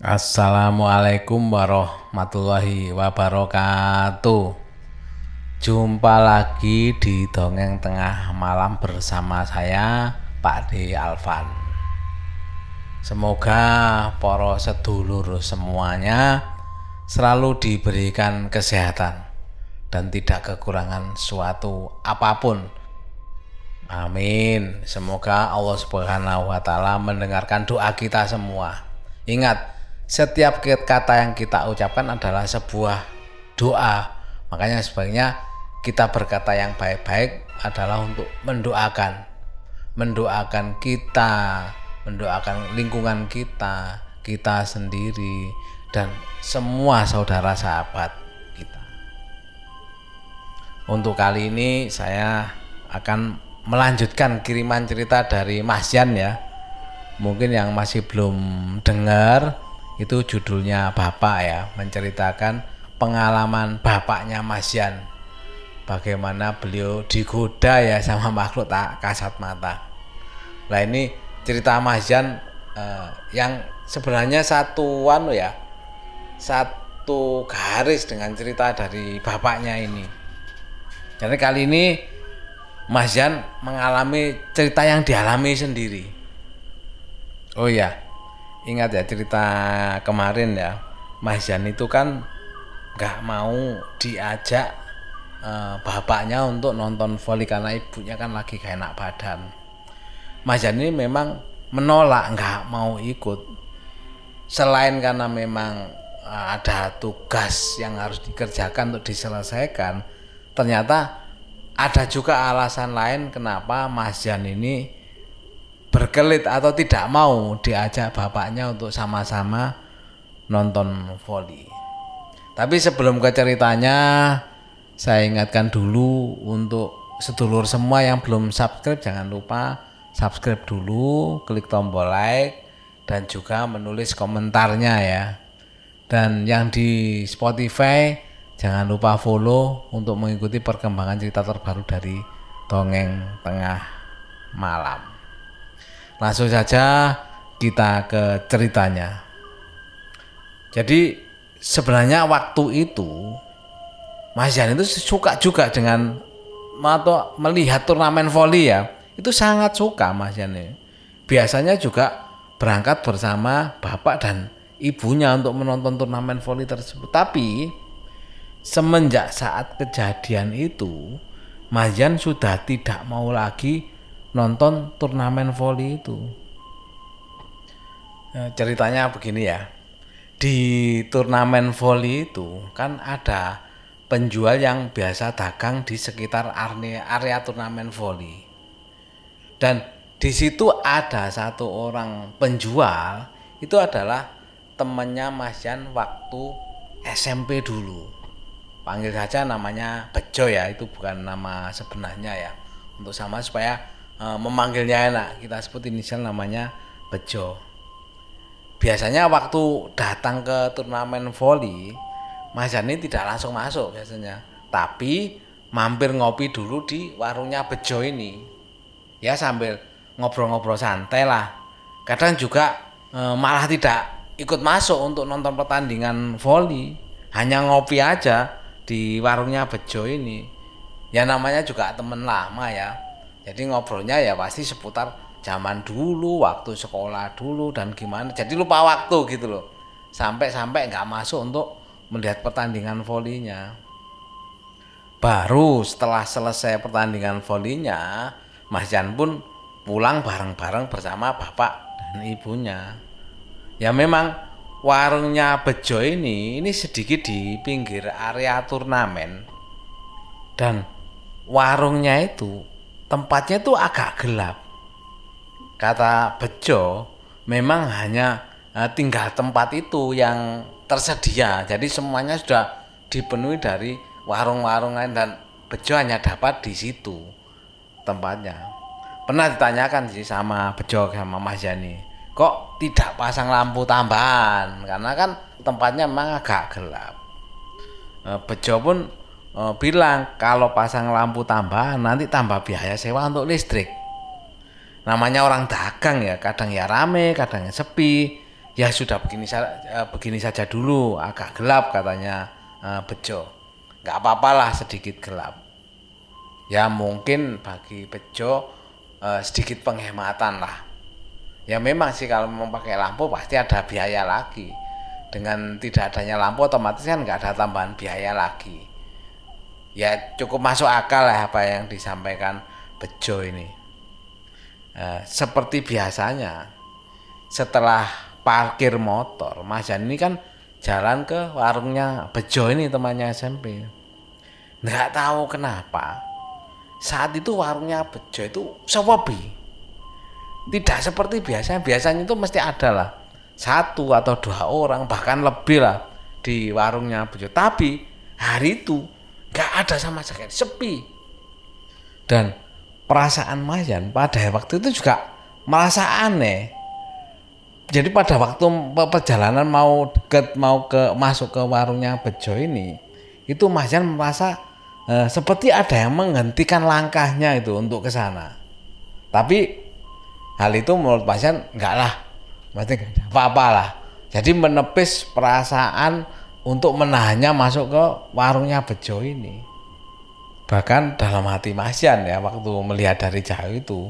Assalamualaikum warahmatullahi wabarakatuh. Jumpa lagi di dongeng tengah malam bersama saya Pak D Alvan. Semoga para sedulur semuanya selalu diberikan kesehatan dan tidak kekurangan suatu apa pun. Amin. Semoga Allah Subhanahu wa taala mendengarkan doa kita semua. Ingat, setiap kata yang kita ucapkan adalah sebuah doa. Makanya sebaiknya kita berkata yang baik-baik adalah untuk mendoakan. Mendoakan kita, mendoakan lingkungan kita, kita sendiri dan semua saudara sahabat kita. Untuk kali ini saya akan melanjutkan kiriman cerita dari Mas Jan ya. Mungkin yang masih belum dengar itu judulnya Bapak ya, menceritakan pengalaman bapaknya Mas Yan. Bagaimana beliau digoda ya sama makhluk tak kasat mata. Nah ini cerita Mas Yan eh, yang sebenarnya satuan ya, satu garis dengan cerita dari bapaknya ini. Jadi kali ini Mas Yan mengalami cerita yang dialami sendiri. Oh ya, ingat ya cerita kemarin ya. Mas Jan itu kan nggak mau diajak uh, bapaknya untuk nonton voli karena ibunya kan lagi gak enak badan. Mas Jan ini memang menolak nggak mau ikut. Selain karena memang uh, ada tugas yang harus dikerjakan untuk diselesaikan ternyata ada juga alasan lain kenapa Mas Jan ini berkelit atau tidak mau diajak bapaknya untuk sama-sama nonton voli. Tapi sebelum ke ceritanya, saya ingatkan dulu untuk sedulur semua yang belum subscribe jangan lupa subscribe dulu, klik tombol like dan juga menulis komentarnya ya. Dan yang di Spotify jangan lupa follow untuk mengikuti perkembangan cerita terbaru dari Dongeng Tengah Malam. Langsung saja kita ke ceritanya. Jadi sebenarnya waktu itu Mas Jan itu suka juga dengan atau melihat turnamen voli ya. Itu sangat suka Mas Jan. Biasanya juga berangkat bersama bapak dan ibunya untuk menonton turnamen voli tersebut. Tapi semenjak saat kejadian itu Mas Jan sudah tidak mau lagi nonton turnamen voli itu. Ya, ceritanya begini ya. Di turnamen voli itu kan ada penjual yang biasa dagang di sekitar area, area turnamen voli. Dan di situ ada satu orang penjual itu adalah temannya Mas Jan waktu SMP dulu. Panggil saja namanya Bejo ya, itu bukan nama sebenarnya ya. Untuk sama supaya Eh, memanggilnya enak. Kita sebut inisial namanya Bejo. Biasanya waktu datang ke turnamen voli Mas Jani tidak langsung masuk biasanya. Tapi mampir ngopi dulu di warungnya Bejo ini. Ya sambil ngobrol-ngobrol santai lah. Kadang juga e, malah tidak ikut masuk untuk nonton pertandingan voli. Hanya ngopi aja di warungnya Bejo ini. Ya namanya juga temen lama ya jadi ngobrolnya ya pasti seputar zaman dulu waktu sekolah dulu dan gimana. Jadi lupa waktu gitu loh. Sampai-sampai nggak masuk untuk melihat pertandingan volinya. Baru setelah selesai pertandingan volinya Mas Jan pun pulang bareng-bareng bersama bapak dan ibunya. Ya memang warungnya Bejo ini ini sedikit di pinggir area turnamen. Dan warungnya itu tempatnya itu agak gelap. Kata Bejo, memang hanya uh, tinggal tempat itu yang tersedia. Jadi semuanya sudah dipenuhi dari warung-warung lain dan Bejo hanya dapat di situ tempatnya. Pernah ditanyakan sih sama Bejo sama Mas Yani, kok tidak pasang lampu tambahan? Karena kan tempatnya memang agak gelap. Uh, Bejo pun e, bilang kalau pasang lampu tambahan nanti tambah biaya sewa untuk listrik. Namanya orang dagang ya, kadang ya rame, kadang ya sepi. ya sudah begini uh, begini saja dulu. Agak gelap katanya uh, Bejo. Nggak apa-apalah sedikit gelap. Ya mungkin bagi Bejo uh, sedikit penghematan lah. Ya memang sih kalau memakai lampu pasti ada biaya lagi. Dengan tidak adanya lampu otomatis kan nggak ada tambahan biaya lagi ya cukup masuk akal lah apa yang disampaikan Bejo ini. Uh, seperti biasanya setelah parkir motor Mas Jan ini kan jalan ke warungnya Bejo ini temannya SMP nggak tahu kenapa saat itu warungnya Bejo itu sepi tidak seperti biasanya biasanya itu mesti ada lah. Satu atau dua orang bahkan lebih lah di warungnya Bejo. Tapi hari itu nggak ada sama sekali sepi. Dan perasaan Mas Jan pada waktu itu juga merasa aneh. Jadi pada waktu perjalanan mau deket mau ke masuk ke warungnya Bejo ini itu Mas Jan merasa eh, seperti ada yang menghentikan langkahnya itu untuk ke sana. Tapi hal itu menurut Mas Jan enggak lah ada apa-apa lah. Jadi menepis perasaan untuk menahannya masuk ke warungnya Bejo ini. Bahkan dalam hati Mas Jan ya waktu melihat dari jauh itu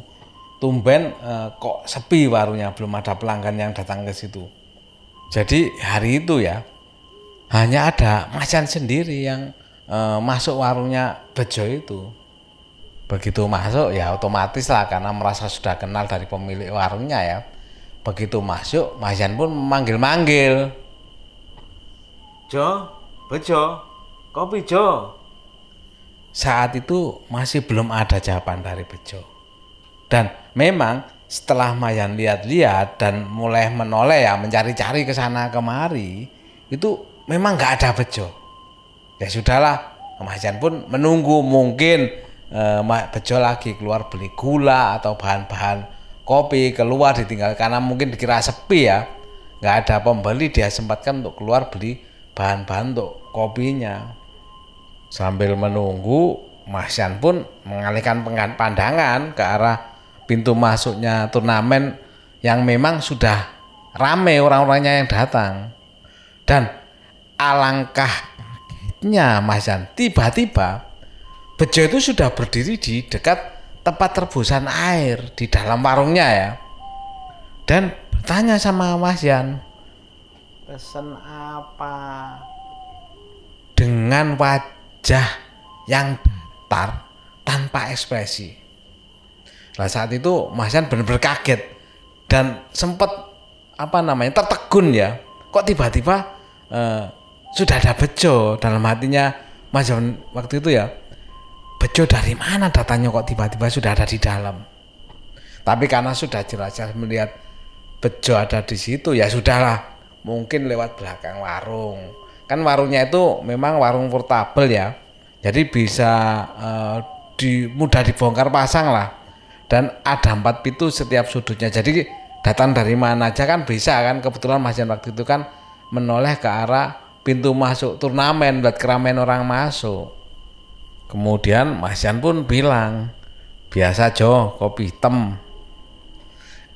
tumben eh, kok sepi warungnya belum ada pelanggan yang datang ke situ. Jadi hari itu ya hanya ada macan sendiri yang eh, masuk warungnya Bejo itu. Begitu masuk ya otomatis lah karena merasa sudah kenal dari pemilik warungnya ya. Begitu masuk macan pun memanggil-manggil Jo Bejo. Kopi Jo. Saat itu masih belum ada jawaban dari Bejo. Dan memang setelah Mayan lihat-lihat dan mulai menoleh ya mencari-cari ke sana kemari itu memang nggak ada bejo. Ya sudahlah Mayan pun menunggu mungkin eh, bejo lagi keluar beli gula atau bahan-bahan kopi keluar ditinggal karena mungkin dikira sepi ya. Nggak ada pembeli dia sempatkan untuk keluar beli bahan-bahan untuk kopinya sambil menunggu Mas Yan pun mengalihkan pandangan ke arah pintu masuknya turnamen yang memang sudah rame orang-orangnya yang datang. Dan alangkah kagetnya Mas Jan, tiba-tiba Bejo itu sudah berdiri di dekat tempat tebusan air di dalam warungnya ya. Dan bertanya sama Mas Jan, pesen apa? Dengan wajah yang datar tanpa ekspresi. Nah saat itu Mas Yan benar-benar kaget dan sempat apa namanya tertegun ya. Kok tiba-tiba uh, sudah ada bejo dalam hatinya Mas Yan waktu itu ya. Bejo dari mana datanya kok tiba-tiba sudah ada di dalam. Tapi karena sudah jelas-jelas melihat bejo ada di situ ya sudahlah mungkin lewat belakang warung. Kan warungnya itu memang warung portabel ya. Jadi bisa uh, di mudah dibongkar pasang lah. Dan ada empat pintu setiap sudutnya. Jadi datang dari mana aja kan bisa kan. Kebetulan Mas Jan waktu itu kan menoleh ke arah pintu masuk turnamen buat keramaian orang masuk. Kemudian Mas Jan pun bilang biasa Jo kopi hitam.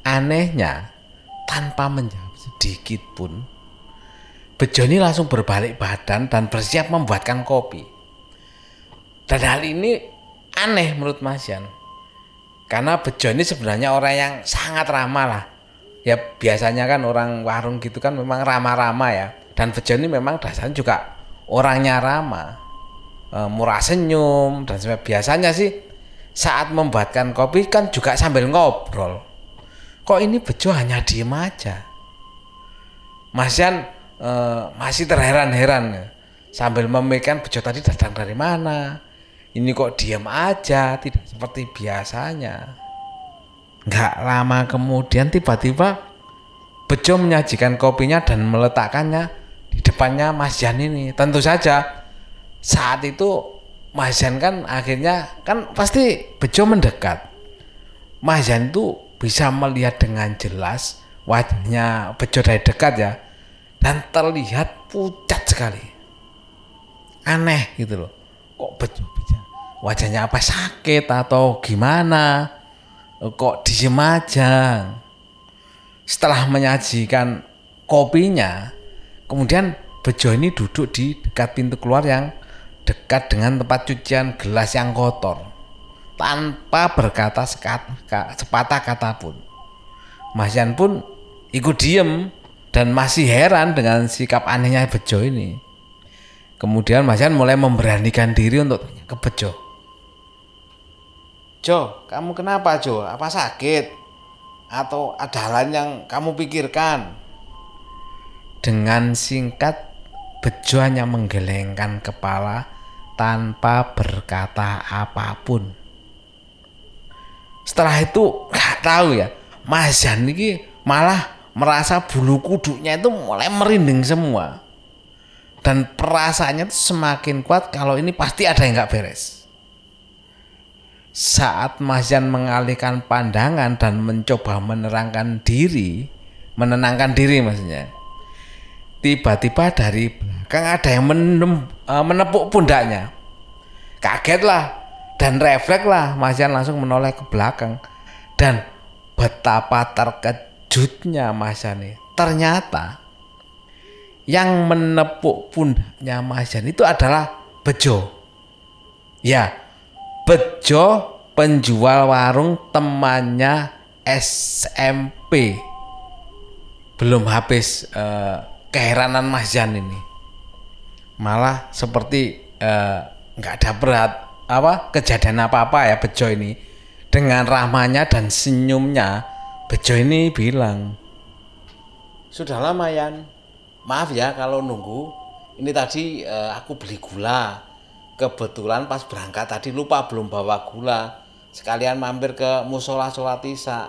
Anehnya tanpa menjawab sedikit pun Bejo ini langsung berbalik badan dan bersiap membuatkan kopi. Dan hal ini aneh menurut Mas Jan karena Bejo ini sebenarnya orang yang sangat ramah lah. Ya biasanya kan orang warung gitu kan memang ramah-ramah ya. Dan Bejo ini memang dasarnya juga orangnya ramah. E, murah senyum dan sebagainya. Biasanya sih saat membuatkan kopi kan juga sambil ngobrol. Kok ini Bejo hanya diem aja Mas Yan e, masih terheran-heran. Sambil memikirkan Bejo tadi datang dari mana? Ini kok diam aja tidak seperti biasanya. Nggak lama kemudian tiba-tiba Bejo menyajikan kopinya dan meletakkannya di depannya Mas Jan ini. Tentu saja saat itu Mas Jan kan akhirnya kan pasti Bejo mendekat. Mas Jan itu bisa melihat dengan jelas wajahnya Bejo dari dekat ya. Dan terlihat pucat sekali. Aneh gitu loh. Kok Bejo wajahnya apa sakit atau gimana? Kok diem aja? Setelah menyajikan kopinya. Kemudian Bejo ini duduk di dekat pintu keluar yang dekat dengan tempat cucian gelas yang kotor. Tanpa berkata sekat, sepatah kata pun. Mas Yan pun ikut diem dan masih heran dengan sikap anehnya Bejo ini. Kemudian Mas Yan mulai memberanikan diri untuk ke Bejo. Jo, kamu kenapa Jo? Apa sakit? Atau ada hal yang kamu pikirkan? Dengan singkat, Bejo hanya menggelengkan kepala tanpa berkata apa pun. Setelah itu nggak tahu ya, Mas Jan ini malah merasa bulu kuduknya itu mulai merinding semua. Dan perasaannya itu semakin kuat kalau ini pasti ada yang nggak beres. Saat Mas Jan mengalihkan pandangan dan mencoba menerangkan diri, menenangkan diri maksudnya. Tiba-tiba dari belakang ada yang uh, menepuk pundaknya. Kagetlah dan refleks lah Mas langsung menoleh ke belakang. Dan betapa terkejutnya Jan ini. Ternyata yang menepuk pundaknya Mas Jan itu adalah Bejo. Ya, Bejo penjual warung temannya SMP. Belum habis eh, keheranan Jan ini. Malah seperti eh, nggak ada berat apa kejadian apa-apa ya Bejo ini. Dengan ramahnya dan senyumnya, Bejo ini bilang, sudah lama Yan, maaf ya kalau nunggu. Ini tadi eh, aku beli gula. Kebetulan pas berangkat tadi lupa belum bawa gula. Sekalian mampir ke musola sholat isya.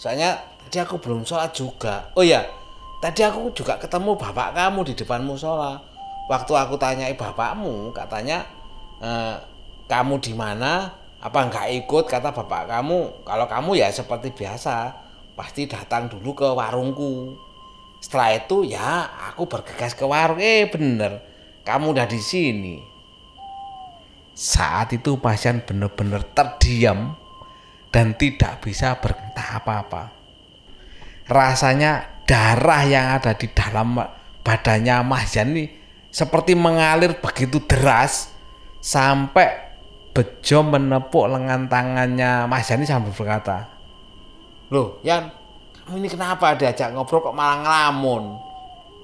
Soalnya tadi aku belum sholat juga. Oh ya tadi aku juga ketemu bapak kamu di depan musola. Waktu aku tanyai bapakmu katanya e, kamu di mana apa nggak ikut? Kata bapak kamu. Kalau kamu ya seperti biasa. Pasti datang dulu ke warungku. Setelah itu ya aku bergegas ke warung. Eh bener. Kamu udah di sini. Saat itu pasien benar-benar terdiam dan tidak bisa berkata apa-apa. Rasanya darah yang ada di dalam badannya Mas Jan ini seperti mengalir begitu deras sampai Bejo menepuk lengan tangannya Mas Jan ini sambil berkata, Loh Yan, kamu ini kenapa diajak ngobrol kok malah ngelamun?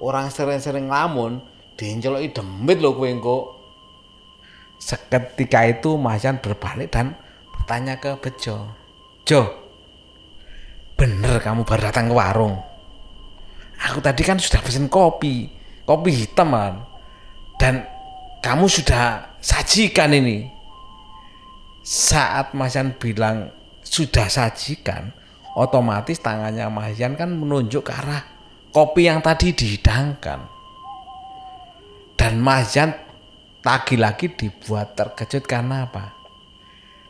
Orang sering-sering ngelamun, diinceloki demit loh kowe. Seketika itu Macan berbalik dan bertanya ke Bejo. Jo, bener kamu baru datang ke warung? Aku tadi kan sudah pesen kopi, kopi hitam kan. Dan kamu sudah sajikan ini. Saat Macan bilang sudah sajikan, otomatis tangannya Macan kan menunjuk ke arah kopi yang tadi dihidangkan. Dan Macan lagi-lagi dibuat terkejut karena apa?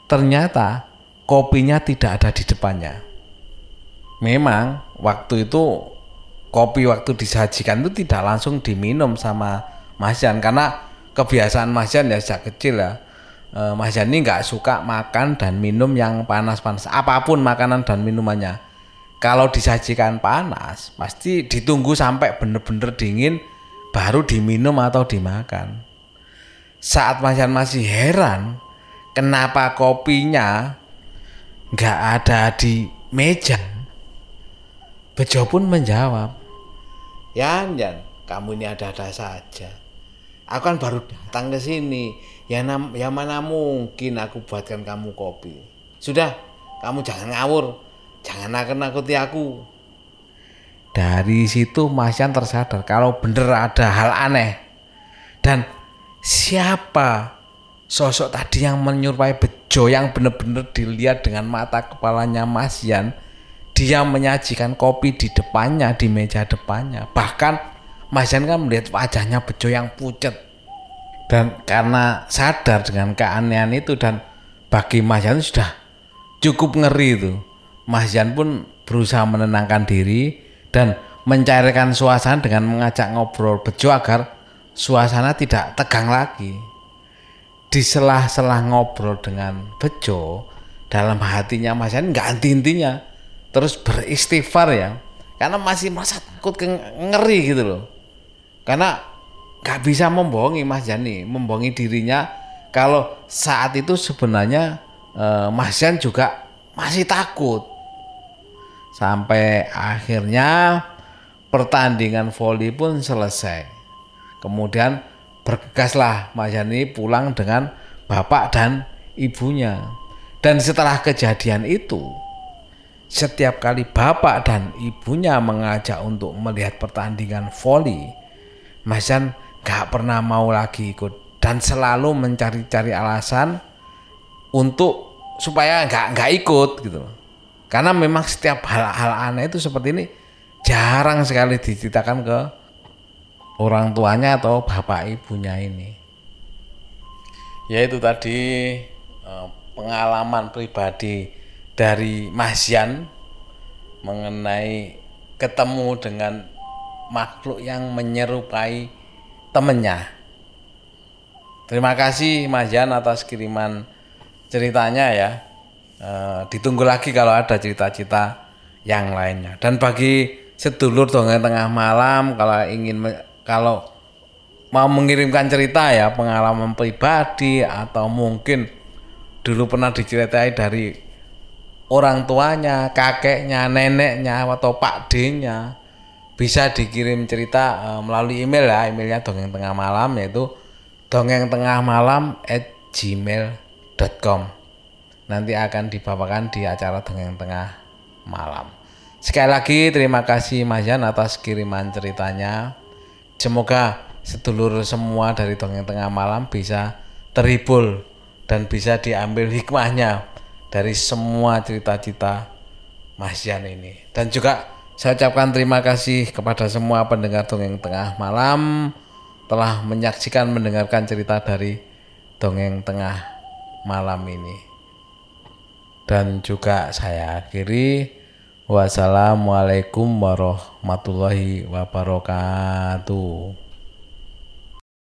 Ternyata kopinya tidak ada di depannya. Memang waktu itu kopi waktu disajikan itu tidak langsung diminum sama Mas Jan karena kebiasaan Mas Jan ya sejak kecil ya. E, Mas Jan ini nggak suka makan dan minum yang panas-panas apa pun makanan dan minumannya. Kalau disajikan panas pasti ditunggu sampai benar-benar dingin baru diminum atau dimakan saat Mas masih heran kenapa kopinya nggak ada di meja. Bejo pun menjawab, Yan, Yan, kamu ini ada-ada saja. Aku kan baru datang ke sini. Ya, ya mana mungkin aku buatkan kamu kopi. Sudah, kamu jangan ngawur. Jangan nakut-nakuti aku. Dari situ Mas Yan tersadar kalau bener ada hal aneh. Dan siapa sosok tadi yang menyerupai Bejo yang benar-benar dilihat dengan mata kepalanya Mas Yan dia menyajikan kopi di depannya di meja depannya bahkan Mas Yan kan melihat wajahnya Bejo yang pucat dan karena sadar dengan keanehan itu dan bagi Mas Yan sudah cukup ngeri itu Mas Yan pun berusaha menenangkan diri dan mencairkan suasana dengan mengajak ngobrol Bejo agar suasana tidak tegang lagi. Di selah-selah ngobrol dengan Bejo, dalam hatinya Mas Yani nggak henti-hentinya, terus beristighfar ya. karena masih merasa takut ngeri gitu loh karena nggak bisa membohongi Mas Jani. Membohongi dirinya kalau saat itu sebenarnya eh, Mas Jan juga masih takut. Sampai akhirnya pertandingan voli pun selesai. Kemudian bergegaslah Mas Jani pulang dengan bapak dan ibunya. Dan setelah kejadian itu setiap kali bapak dan ibunya mengajak untuk melihat pertandingan voli, Mas Jan gak pernah mau lagi ikut dan selalu mencari-cari alasan untuk supaya nggak nggak ikut gitu Karena memang setiap hal-hal aneh itu seperti ini jarang sekali diceritakan ke orang tuanya atau bapak ibunya ini. Yaitu tadi eh, pengalaman pribadi dari Mas Yan mengenai ketemu dengan makhluk yang menyerupai temennya. Terima kasih Mas Yan atas kiriman ceritanya ya. E, ditunggu lagi kalau ada cerita-cerita yang lainnya. Dan bagi sedulur dongeng tengah malam kalau ingin kalau mau mengirimkan cerita ya pengalaman pribadi atau mungkin dulu pernah diceritai dari orang tuanya, kakeknya, neneknya atau Pak D-nya bisa dikirim cerita uh, melalui email ya, emailnya dongeng tengah malam yaitu dongeng tengah malam at gmail.com nanti akan dibawakan di acara dongeng tengah malam. Sekali lagi terima kasih Mas Jan atas kiriman ceritanya. Semoga sedulur semua dari dongeng tengah malam bisa terhibur dan bisa diambil hikmahnya dari semua cerita-cerita Mas Jan ini. Dan juga saya ucapkan terima kasih kepada semua pendengar Dongeng Tengah Malam telah menyaksikan mendengarkan cerita dari Dongeng Tengah Malam ini. Dan juga saya akhiri wassalamualaikum warahmatullahi wabarakatuh.